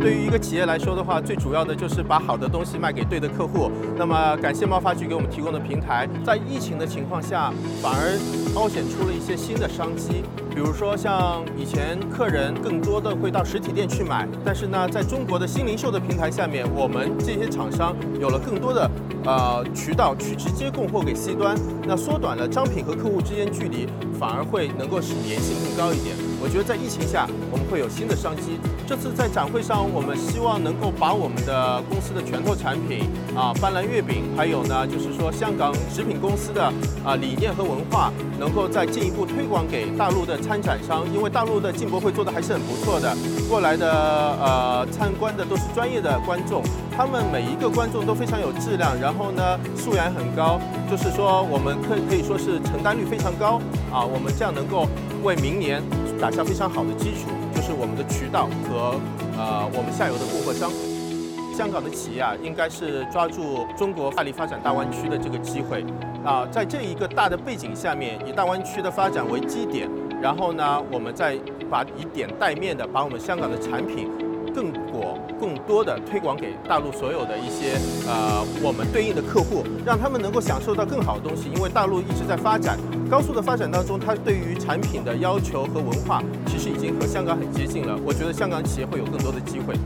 对于一个企业来说的话，最主要的就是把好的东西卖给对的客户。那么感谢贸发局给我们提供的平台，在疫情的情况下，反而凸显出了一些新的商机。比如说像以前客人更多的会到实体店去买，但是呢，在中国的新零售的平台下面，我们这些厂商有了更多的呃渠道去直接供货给 C 端，那缩短了商品和客户之间距离，反而会能够使粘性更高一点。我觉得在疫情下，我们会有新的商机。这次在展会上，我们希望能够把我们的公司的拳头产品啊，斑斓月饼，还有呢，就是说香港食品公司的啊理念和文化，能够再进一步推广给大陆的参展商。因为大陆的进博会做的还是很不错的，过来的呃参观的都是专业的观众，他们每一个观众都非常有质量，然后呢素养很高，就是说我们可可以说是承担率非常高啊，我们这样能够为明年。打下非常好的基础，就是我们的渠道和呃我们下游的供货商。香港的企业啊，应该是抓住中国大力发展大湾区的这个机会啊，在这一个大的背景下面，以大湾区的发展为基点，然后呢，我们再把以点带面的把我们香港的产品。更广、更多的推广给大陆所有的一些呃我们对应的客户，让他们能够享受到更好的东西。因为大陆一直在发展，高速的发展当中，它对于产品的要求和文化，其实已经和香港很接近了。我觉得香港企业会有更多的机会。